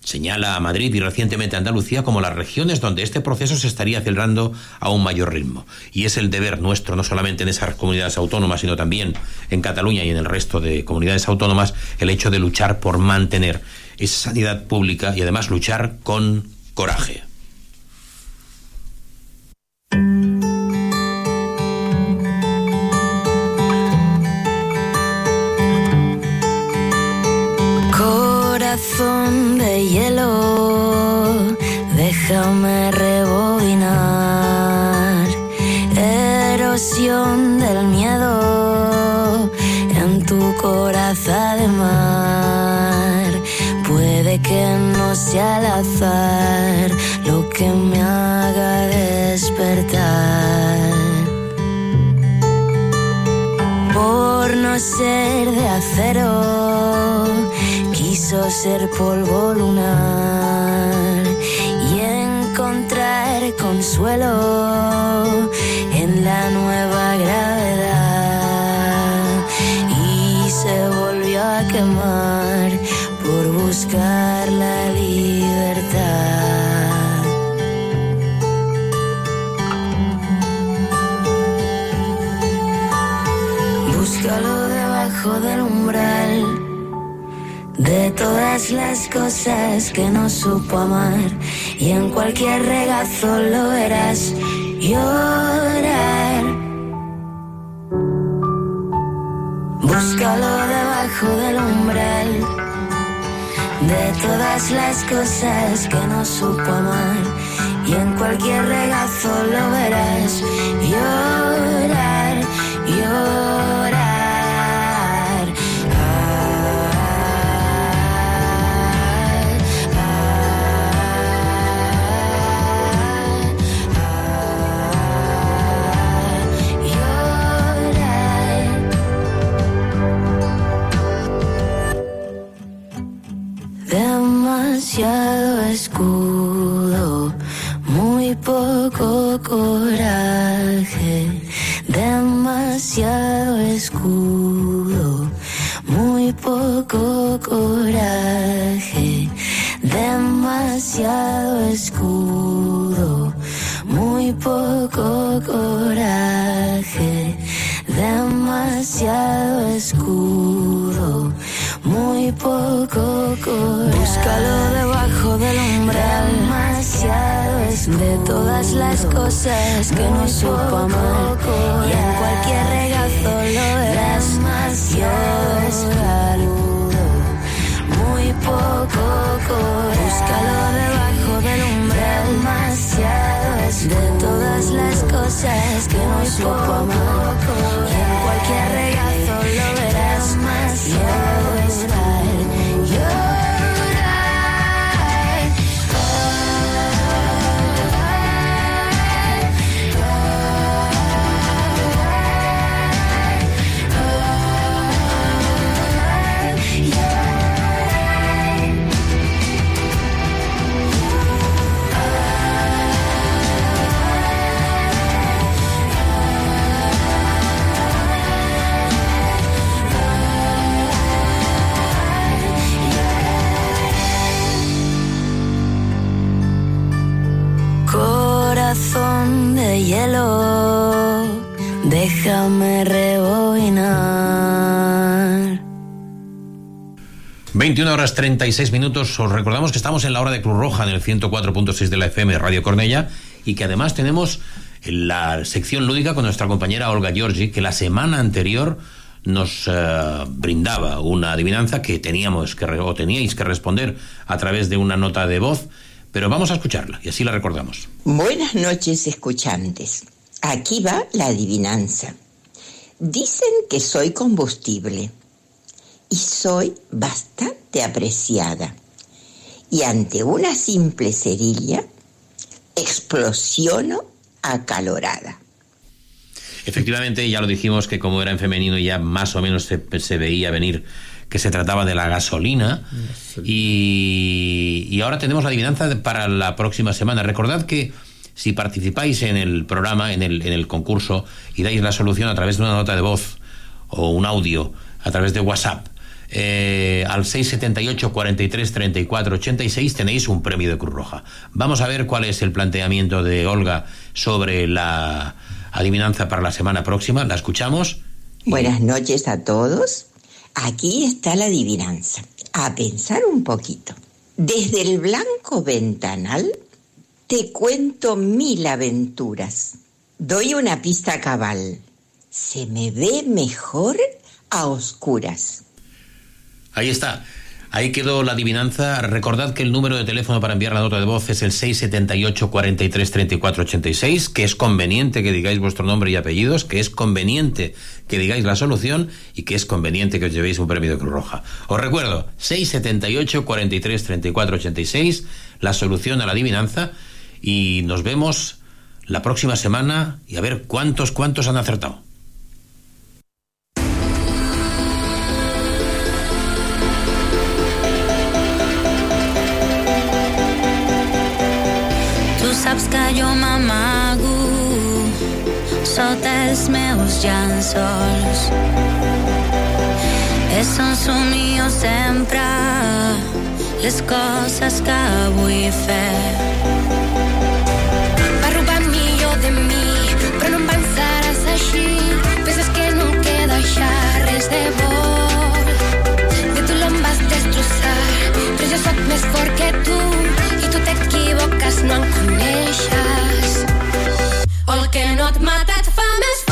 Speaker 4: señala a Madrid y recientemente a Andalucía como las regiones donde este proceso se estaría acelerando a un mayor ritmo. Y es el deber nuestro, no solamente en esas comunidades autónomas, sino también en Cataluña y en el resto de comunidades autónomas, el hecho de luchar por mantener esa sanidad pública y además luchar con coraje.
Speaker 11: Corazón de hielo, déjame rebobinar. Erosión del miedo en tu corazón de mar. Puede que no sea al azar lo que me haga despertar. Por no ser de acero quiso ser polvo lunar y encontrar consuelo en la nueva gravedad y se volvió a quemar por buscar la libertad. de todas las cosas que no supo amar y en cualquier regazo lo verás llorar. Búscalo debajo del umbral de todas las cosas que no supo amar y en cualquier regazo lo verás llorar. Demasiado escudo, muy poco coraje, demasiado escudo, muy poco coraje, demasiado escudo, muy poco coraje, demasiado escudo poco. Búscalo debajo del umbral. Demasiado es de todas las cosas que no supo amar. Y en cualquier regazo lo verás. Demasiado escaludo. Muy poco coraje. Búscalo debajo
Speaker 4: horas 36 minutos. Os recordamos que estamos en la hora de Cruz Roja en el 104.6 de la FM Radio Cornella y que además tenemos la sección lúdica con nuestra compañera Olga Giorgi, que la semana anterior nos eh, brindaba una adivinanza que teníamos que o teníais que responder a través de una nota de voz, pero vamos a escucharla y así la recordamos.
Speaker 12: Buenas noches, escuchantes. Aquí va la adivinanza. Dicen que soy combustible y soy bastante apreciada. Y ante una simple cerilla, explosiono acalorada.
Speaker 4: Efectivamente, ya lo dijimos que como era en femenino ya más o menos se, se veía venir que se trataba de la gasolina y, y ahora tenemos la adivinanza para la próxima semana. Recordad que si participáis en el programa, en el, en el concurso y dais la solución a través de una nota de voz o un audio a través de WhatsApp, eh, al 678 43 34 86 tenéis un premio de Cruz Roja. Vamos a ver cuál es el planteamiento de Olga sobre la adivinanza para la semana próxima. La escuchamos.
Speaker 12: Buenas noches a todos. Aquí está la adivinanza. A pensar un poquito. Desde el blanco ventanal te cuento mil aventuras. Doy una pista cabal. Se me ve mejor a oscuras.
Speaker 4: Ahí está. Ahí quedó la adivinanza. Recordad que el número de teléfono para enviar la nota de voz es el 678 43 34 86, que es conveniente que digáis vuestro nombre y apellidos, que es conveniente que digáis la solución y que es conveniente que os llevéis un premio de Cruz Roja. Os recuerdo, 678 43 34 86, la solución a la adivinanza y nos vemos la próxima semana y a ver cuántos, cuántos han acertado.
Speaker 11: Que jo m'amago sota els meus llençols. És un somio sempre les coses que vull fer. Va robar millor de mi, però no em pensaràs així. Penses que no queda ja res de bo. De tu lo em vas destrossar, però jo sóc més fort que tu tu t'equivoques no em coneixes. O el que no et mata et fa més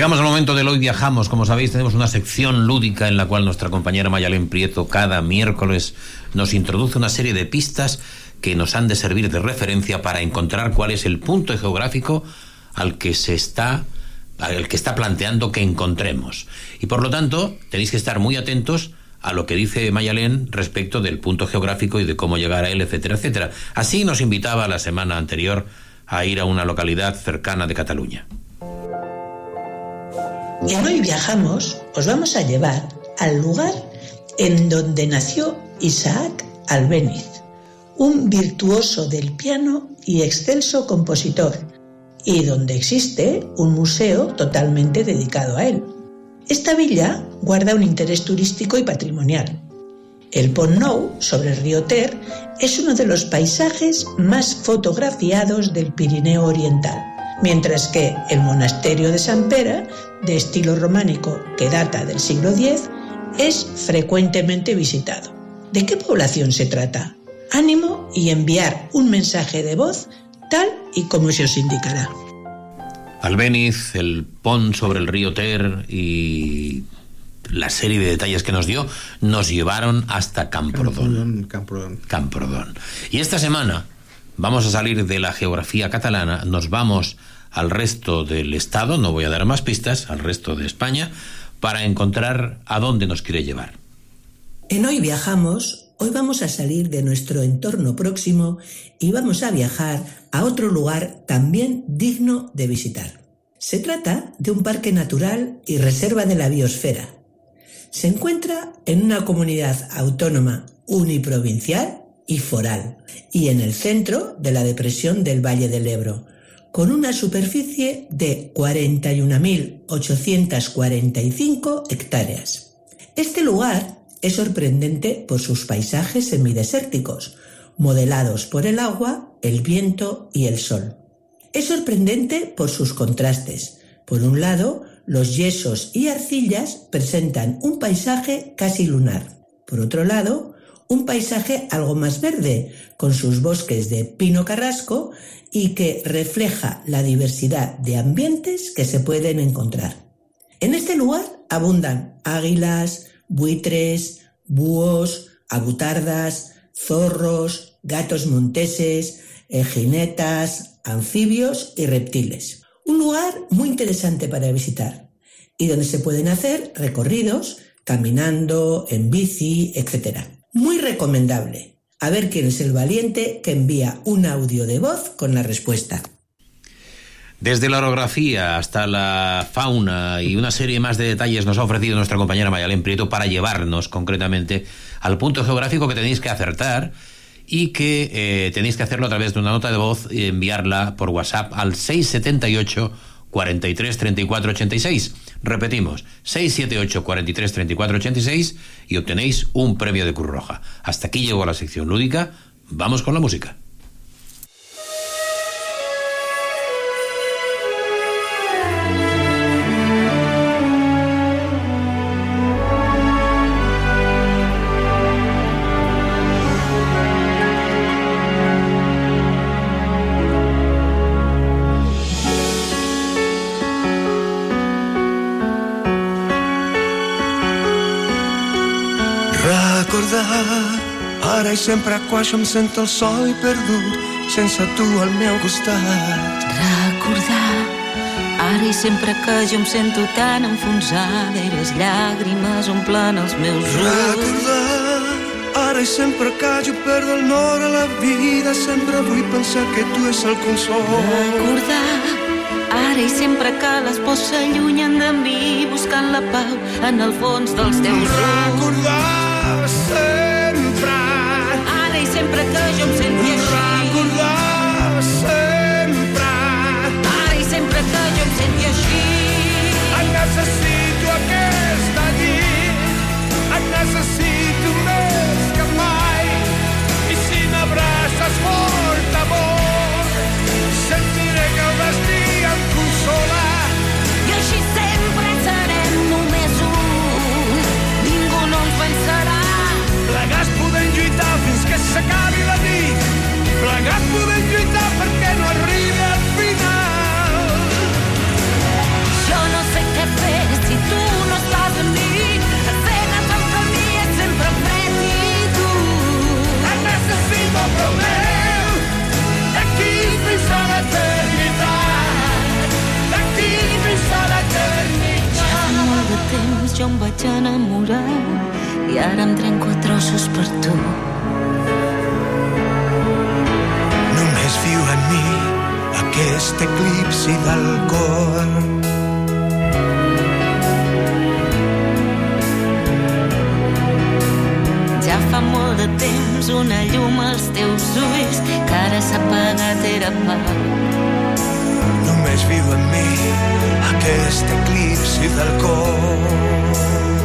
Speaker 4: Llegamos al momento del hoy viajamos. Como sabéis, tenemos una sección lúdica en la cual nuestra compañera Mayalén Prieto cada miércoles nos introduce una serie de pistas que nos han de servir de referencia para encontrar cuál es el punto geográfico al que se está al que está planteando que encontremos. Y por lo tanto, tenéis que estar muy atentos a lo que dice Mayalén respecto del punto geográfico y de cómo llegar a él, etcétera, etcétera. Así nos invitaba la semana anterior a ir a una localidad cercana de Cataluña.
Speaker 10: En Hoy Viajamos os vamos a llevar al lugar en donde nació Isaac Albéniz, un virtuoso del piano y excelso compositor, y donde existe un museo totalmente dedicado a él. Esta villa guarda un interés turístico y patrimonial. El Pont Nou, sobre el río Ter, es uno de los paisajes más fotografiados del Pirineo Oriental, mientras que el monasterio de San Pera, de estilo románico que data del siglo X, es frecuentemente visitado. ¿De qué población se trata? Ánimo y enviar un mensaje de voz tal y como se os indicará.
Speaker 4: Albéniz, el pont sobre el río Ter y la serie de detalles que nos dio nos llevaron hasta Camprodón.
Speaker 5: Camprodón.
Speaker 4: Camprodón. Y esta semana vamos a salir de la geografía catalana, nos vamos al resto del estado, no voy a dar más pistas, al resto de España, para encontrar a dónde nos quiere llevar.
Speaker 10: En Hoy Viajamos, hoy vamos a salir de nuestro entorno próximo y vamos a viajar a otro lugar también digno de visitar. Se trata de un parque natural y reserva de la biosfera. Se encuentra en una comunidad autónoma uniprovincial y foral, y en el centro de la depresión del Valle del Ebro, con una superficie de 41.845 hectáreas. Este lugar es sorprendente por sus paisajes semidesérticos, modelados por el agua, el viento y el sol. Es sorprendente por sus contrastes. Por un lado, los yesos y arcillas presentan un paisaje casi lunar. Por otro lado, un paisaje algo más verde, con sus bosques de pino carrasco y que refleja la diversidad de ambientes que se pueden encontrar. En este lugar abundan águilas, buitres, búhos, abutardas, zorros, gatos monteses, eh, jinetas, anfibios y reptiles. Un lugar muy interesante para visitar y donde se pueden hacer recorridos caminando, en bici, etc. Muy recomendable. A ver quién es el valiente que envía un audio de voz con la respuesta.
Speaker 4: Desde la orografía hasta la fauna y una serie más de detalles nos ha ofrecido nuestra compañera Mayalén Prieto para llevarnos concretamente al punto geográfico que tenéis que acertar y que eh, tenéis que hacerlo a través de una nota de voz y enviarla por WhatsApp al 678 43 34 86. Repetimos, 678 43 34 86 y obtenéis un premio de Cruz Roja. Hasta aquí llegó la sección lúdica. Vamos con la música.
Speaker 9: Sempre quan jo em sento el sol i perdut sense tu al meu costat.
Speaker 13: Recordar ara i sempre que jo em sento tan enfonsada i les llàgrimes omplen els meus ulls.
Speaker 9: Recordar ara i sempre que jo perdo el nord a la vida sempre vull pensar que tu és el consol.
Speaker 13: Recordar ara i sempre que les pors s'allunyen de mi buscant la pau en el fons dels teus ulls.
Speaker 9: Recordar sempre.
Speaker 13: Sempre que em senti de temps jo em vaig enamorar i ara em trenco a trossos per tu.
Speaker 9: Només viu en mi aquest eclipsi del cor.
Speaker 13: Ja fa molt de temps una llum als teus ulls que ara s'ha apagat era pau.
Speaker 9: Només viu en mi aquest eclipsi cor. Recordar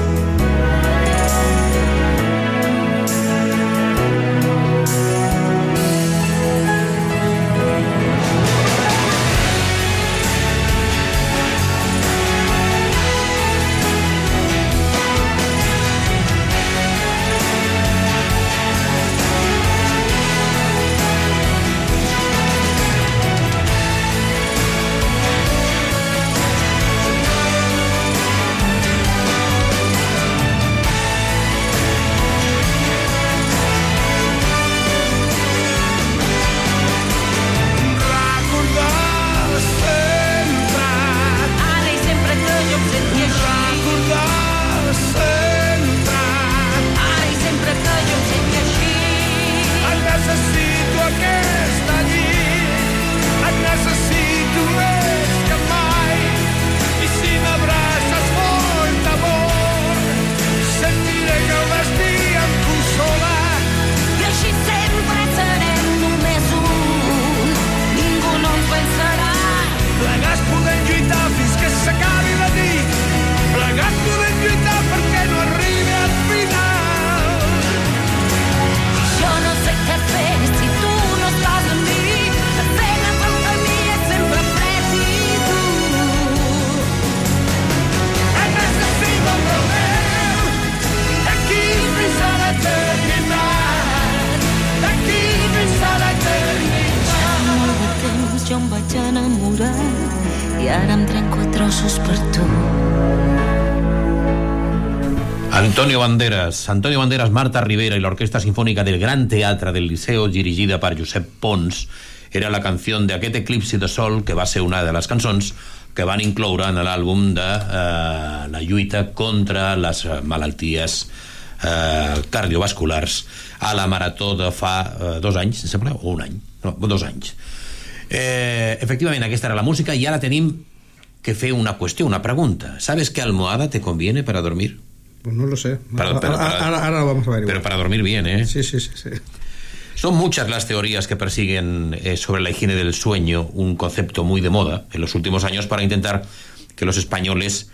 Speaker 4: Antonio Banderas, Antonio Banderas, Marta Rivera y la Orquesta Sinfónica del Gran Teatre del Liceo, dirigida per Josep Pons, era la canción de aquest eclipsi de sol, que va ser una de les cançons que van incloure en l'àlbum de eh, la lluita contra les eh, malalties eh, cardiovasculars a la marató de fa eh, dos anys, em sembla, o un any, no, dos anys. Eh, efectivament, aquesta era la música i ara tenim que fer una qüestió, una pregunta. ¿Sabes qué almohada te conviene para dormir?
Speaker 5: Pues no lo sé.
Speaker 4: Para- pero para-
Speaker 5: ahora, ahora lo vamos a ver.
Speaker 4: Pero para dormir bien, ¿eh?
Speaker 5: Sí, sí, sí, sí.
Speaker 4: Son muchas las teorías que persiguen eh, sobre la higiene del sueño, un concepto muy de moda en los últimos años para intentar que los españoles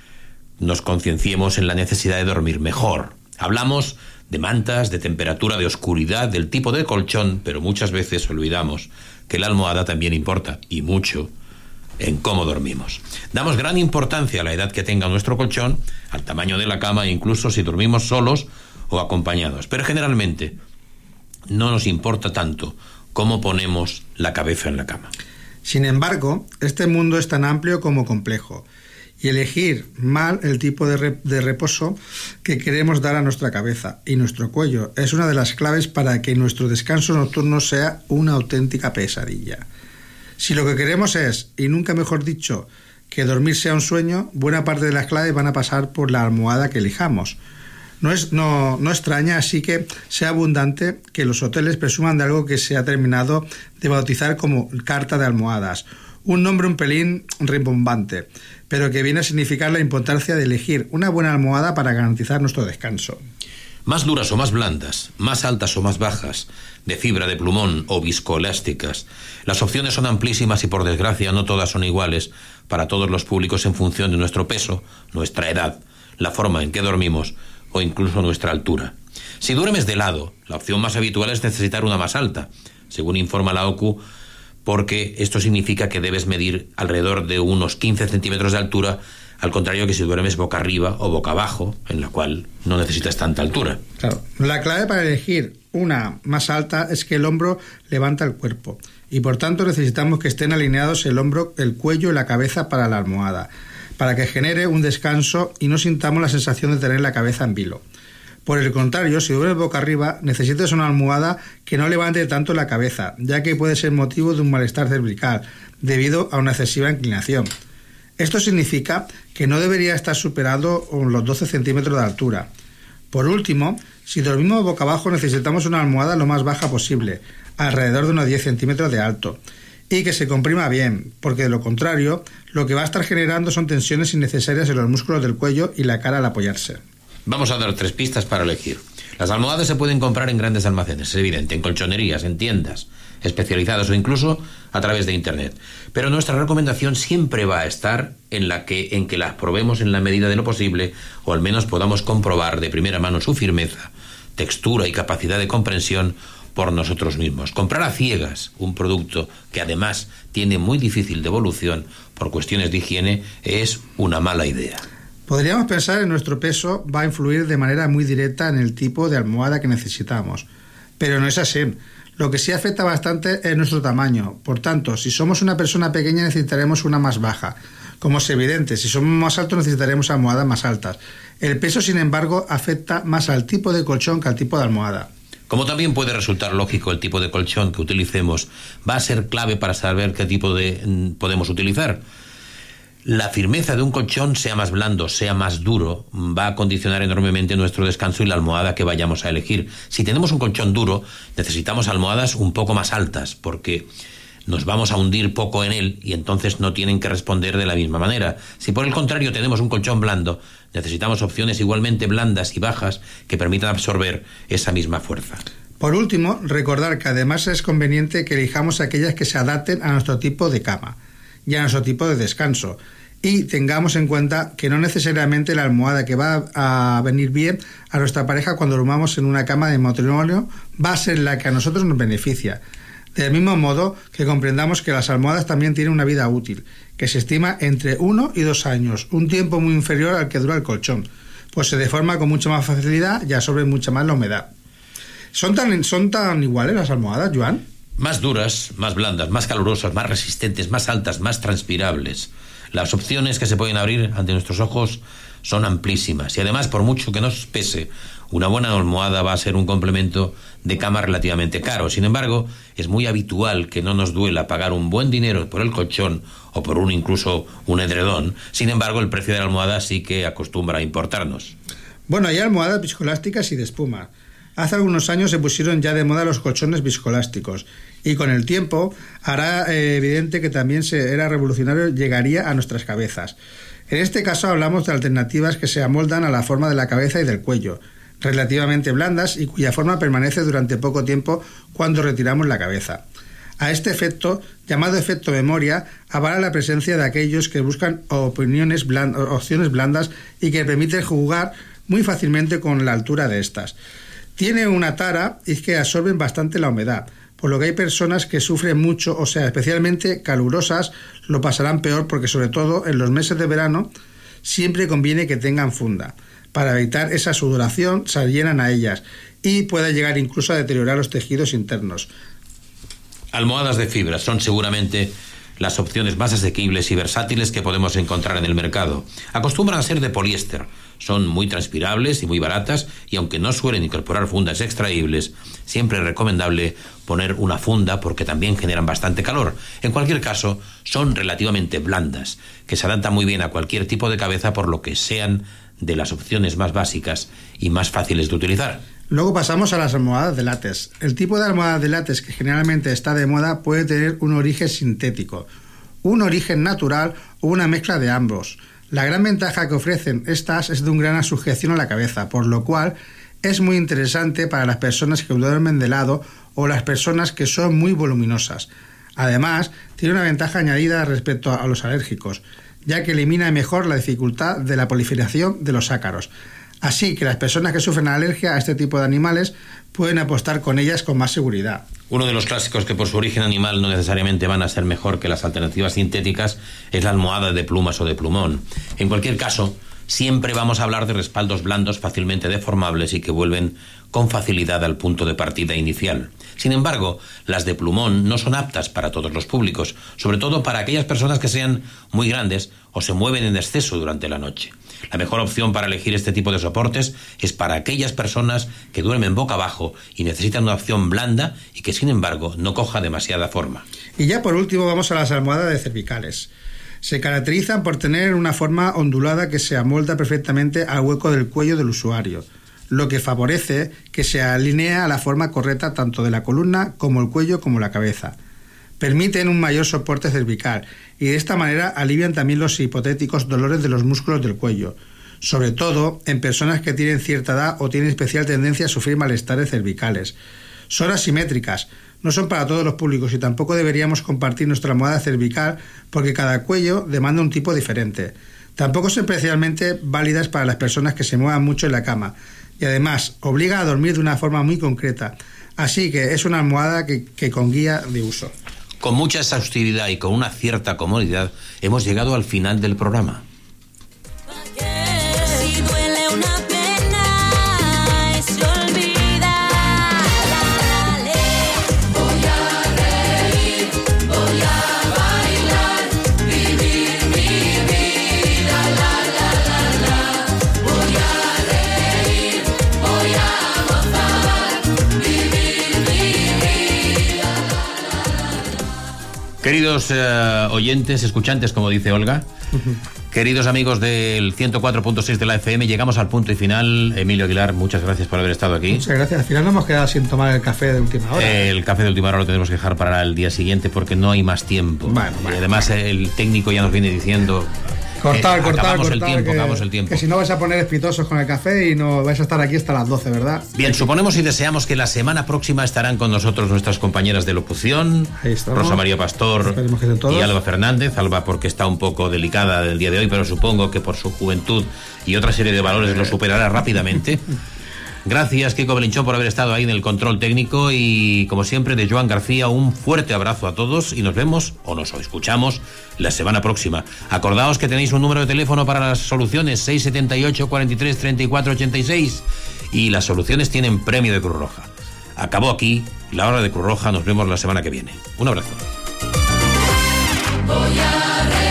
Speaker 4: nos concienciemos en la necesidad de dormir mejor. Hablamos de mantas, de temperatura, de oscuridad, del tipo de colchón, pero muchas veces olvidamos que la almohada también importa, y mucho, en cómo dormimos. Damos gran importancia a la edad que tenga nuestro colchón, al tamaño de la cama incluso si dormimos solos o acompañados. Pero generalmente no nos importa tanto cómo ponemos la cabeza en la cama.
Speaker 5: Sin embargo, este mundo es tan amplio como complejo y elegir mal el tipo de reposo que queremos dar a nuestra cabeza y nuestro cuello es una de las claves para que nuestro descanso nocturno sea una auténtica pesadilla. Si lo que queremos es, y nunca mejor dicho, que dormir sea un sueño, buena parte de las claves van a pasar por la almohada que elijamos. No, es, no, no extraña así que sea abundante que los hoteles presuman de algo que se ha terminado de bautizar como carta de almohadas, Un nombre un pelín rimbombante, pero que viene a significar la importancia de elegir una buena almohada para garantizar nuestro descanso.
Speaker 4: Más duras o más blandas, más altas o más bajas, de fibra de plumón o viscoelásticas. Las opciones son amplísimas y por desgracia no todas son iguales para todos los públicos en función de nuestro peso, nuestra edad, la forma en que dormimos o incluso nuestra altura. Si duermes de lado, la opción más habitual es necesitar una más alta, según informa la OCU, porque esto significa que debes medir alrededor de unos 15 centímetros de altura, al contrario que si duermes boca arriba o boca abajo, en la cual no necesitas tanta altura.
Speaker 5: La clave para elegir una más alta es que el hombro levanta el cuerpo y por tanto necesitamos que estén alineados el hombro, el cuello y la cabeza para la almohada, para que genere un descanso y no sintamos la sensación de tener la cabeza en vilo. Por el contrario, si duermes boca arriba, necesitas una almohada que no levante tanto la cabeza, ya que puede ser motivo de un malestar cervical debido a una excesiva inclinación. Esto significa que no debería estar superado los 12 centímetros de altura. Por último, si dormimos boca abajo necesitamos una almohada lo más baja posible, alrededor de unos 10 centímetros de alto, y que se comprima bien, porque de lo contrario, lo que va a estar generando son tensiones innecesarias en los músculos del cuello y la cara al apoyarse.
Speaker 4: Vamos a dar tres pistas para elegir. Las almohadas se pueden comprar en grandes almacenes, es evidente, en colchonerías, en tiendas especializadas o incluso a través de internet. Pero nuestra recomendación siempre va a estar en la que en que las probemos en la medida de lo posible o al menos podamos comprobar de primera mano su firmeza, textura y capacidad de comprensión por nosotros mismos. Comprar a ciegas un producto que además tiene muy difícil devolución por cuestiones de higiene es una mala idea.
Speaker 5: Podríamos pensar en nuestro peso va a influir de manera muy directa en el tipo de almohada que necesitamos, pero no es así. Lo que sí afecta bastante es nuestro tamaño. Por tanto, si somos una persona pequeña necesitaremos una más baja. Como es evidente, si somos más altos necesitaremos almohadas más altas. El peso, sin embargo, afecta más al tipo de colchón que al tipo de almohada.
Speaker 4: Como también puede resultar lógico el tipo de colchón que utilicemos, va a ser clave para saber qué tipo de mm, podemos utilizar. La firmeza de un colchón, sea más blando, sea más duro, va a condicionar enormemente nuestro descanso y la almohada que vayamos a elegir. Si tenemos un colchón duro, necesitamos almohadas un poco más altas, porque nos vamos a hundir poco en él y entonces no tienen que responder de la misma manera. Si por el contrario tenemos un colchón blando, necesitamos opciones igualmente blandas y bajas que permitan absorber esa misma fuerza.
Speaker 5: Por último, recordar que además es conveniente que elijamos aquellas que se adapten a nuestro tipo de cama y a nuestro tipo de descanso. Y tengamos en cuenta que no necesariamente la almohada que va a venir bien a nuestra pareja cuando durmamos en una cama de matrimonio va a ser la que a nosotros nos beneficia. Del mismo modo que comprendamos que las almohadas también tienen una vida útil, que se estima entre uno y dos años, un tiempo muy inferior al que dura el colchón, pues se deforma con mucha más facilidad y absorbe mucha más la humedad. ¿Son tan, son tan iguales las almohadas, Joan?
Speaker 4: Más duras, más blandas, más calurosas, más resistentes, más altas, más transpirables. Las opciones que se pueden abrir ante nuestros ojos son amplísimas y además, por mucho que nos pese, una buena almohada va a ser un complemento de cama relativamente caro. Sin embargo, es muy habitual que no nos duela pagar un buen dinero por el colchón o por un incluso un edredón. Sin embargo, el precio de la almohada sí que acostumbra a importarnos.
Speaker 5: Bueno, hay almohadas viscoelásticas y de espuma. Hace algunos años se pusieron ya de moda los colchones viscoelásticos y con el tiempo hará eh, evidente que también se, era revolucionario, llegaría a nuestras cabezas. En este caso hablamos de alternativas que se amoldan a la forma de la cabeza y del cuello, relativamente blandas y cuya forma permanece durante poco tiempo cuando retiramos la cabeza. A este efecto, llamado efecto memoria, avala la presencia de aquellos que buscan opiniones opciones blandas y que permiten jugar muy fácilmente con la altura de estas. Tiene una tara y es que absorben bastante la humedad, por lo que hay personas que sufren mucho, o sea, especialmente calurosas, lo pasarán peor porque sobre todo en los meses de verano siempre conviene que tengan funda. Para evitar esa sudoración se llenan a ellas y puede llegar incluso a deteriorar los tejidos internos.
Speaker 4: Almohadas de fibra son seguramente las opciones más asequibles y versátiles que podemos encontrar en el mercado. Acostumbran a ser de poliéster, son muy transpirables y muy baratas y aunque no suelen incorporar fundas extraíbles, siempre es recomendable poner una funda porque también generan bastante calor. En cualquier caso, son relativamente blandas, que se adaptan muy bien a cualquier tipo de cabeza por lo que sean de las opciones más básicas y más fáciles de utilizar.
Speaker 5: Luego pasamos a las almohadas de látex. El tipo de almohada de látex que generalmente está de moda puede tener un origen sintético. un origen natural o una mezcla de ambos. La gran ventaja que ofrecen estas es de un gran sujeción a la cabeza, por lo cual es muy interesante para las personas que duermen de lado o las personas que son muy voluminosas. Además, tiene una ventaja añadida respecto a los alérgicos, ya que elimina mejor la dificultad de la proliferación de los ácaros. Así que las personas que sufren alergia a este tipo de animales pueden apostar con ellas con más seguridad.
Speaker 4: Uno de los clásicos que por su origen animal no necesariamente van a ser mejor que las alternativas sintéticas es la almohada de plumas o de plumón. En cualquier caso, siempre vamos a hablar de respaldos blandos fácilmente deformables y que vuelven con facilidad al punto de partida inicial. Sin embargo, las de plumón no son aptas para todos los públicos, sobre todo para aquellas personas que sean muy grandes o se mueven en exceso durante la noche. La mejor opción para elegir este tipo de soportes es para aquellas personas que duermen boca abajo y necesitan una opción blanda y que sin embargo no coja demasiada forma.
Speaker 5: Y ya por último vamos a las almohadas de cervicales. Se caracterizan por tener una forma ondulada que se amolda perfectamente al hueco del cuello del usuario, lo que favorece que se alinee a la forma correcta tanto de la columna como el cuello como la cabeza. Permiten un mayor soporte cervical y de esta manera alivian también los hipotéticos dolores de los músculos del cuello, sobre todo en personas que tienen cierta edad o tienen especial tendencia a sufrir malestares cervicales. Son asimétricas, no son para todos los públicos y tampoco deberíamos compartir nuestra almohada cervical porque cada cuello demanda un tipo diferente. Tampoco son especialmente válidas para las personas que se muevan mucho en la cama y además obliga a dormir de una forma muy concreta. Así que es una almohada que, que con guía de uso.
Speaker 4: Con mucha exhaustividad y con una cierta comodidad hemos llegado al final del programa. Queridos eh, oyentes, escuchantes, como dice Olga, queridos amigos del 104.6 de la FM, llegamos al punto y final. Emilio Aguilar, muchas gracias por haber estado aquí.
Speaker 5: Muchas gracias. Al final nos hemos quedado sin tomar el café de última hora.
Speaker 4: El café de última hora lo tenemos que dejar para el día siguiente porque no hay más tiempo. Y además el técnico ya nos viene diciendo...
Speaker 5: Cortar,
Speaker 4: eh,
Speaker 5: cortar,
Speaker 4: acabamos
Speaker 5: cortar.
Speaker 4: el tiempo,
Speaker 5: que,
Speaker 4: acabamos el tiempo.
Speaker 5: que si no vais a poner espitosos con el café y no vais a estar aquí hasta las 12, ¿verdad?
Speaker 4: Bien, suponemos y deseamos que la semana próxima estarán con nosotros nuestras compañeras de locución. Rosa María Pastor y Alba Fernández. Alba porque está un poco delicada del día de hoy, pero supongo que por su juventud y otra serie de valores lo superará rápidamente. (laughs) Gracias, Kiko Belinchón, por haber estado ahí en el control técnico y, como siempre, de Joan García, un fuerte abrazo a todos y nos vemos o nos escuchamos la semana próxima. Acordaos que tenéis un número de teléfono para las soluciones 678 43 34 86 y las soluciones tienen premio de Cruz Roja. Acabó aquí la hora de Cruz Roja, nos vemos la semana que viene. Un abrazo.
Speaker 13: Voy a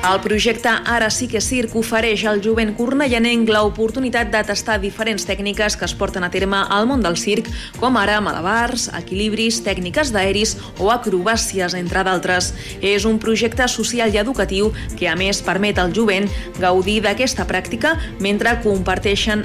Speaker 1: El projecte Ara sí que Circ ofereix al jovent cornellanenc l'oportunitat de tastar diferents tècniques que es porten a terme al món del circ, com ara malabars, equilibris, tècniques d'aeris o acrobàcies, entre d'altres. És un projecte social i educatiu que, a més, permet al jovent gaudir d'aquesta pràctica mentre comparteixen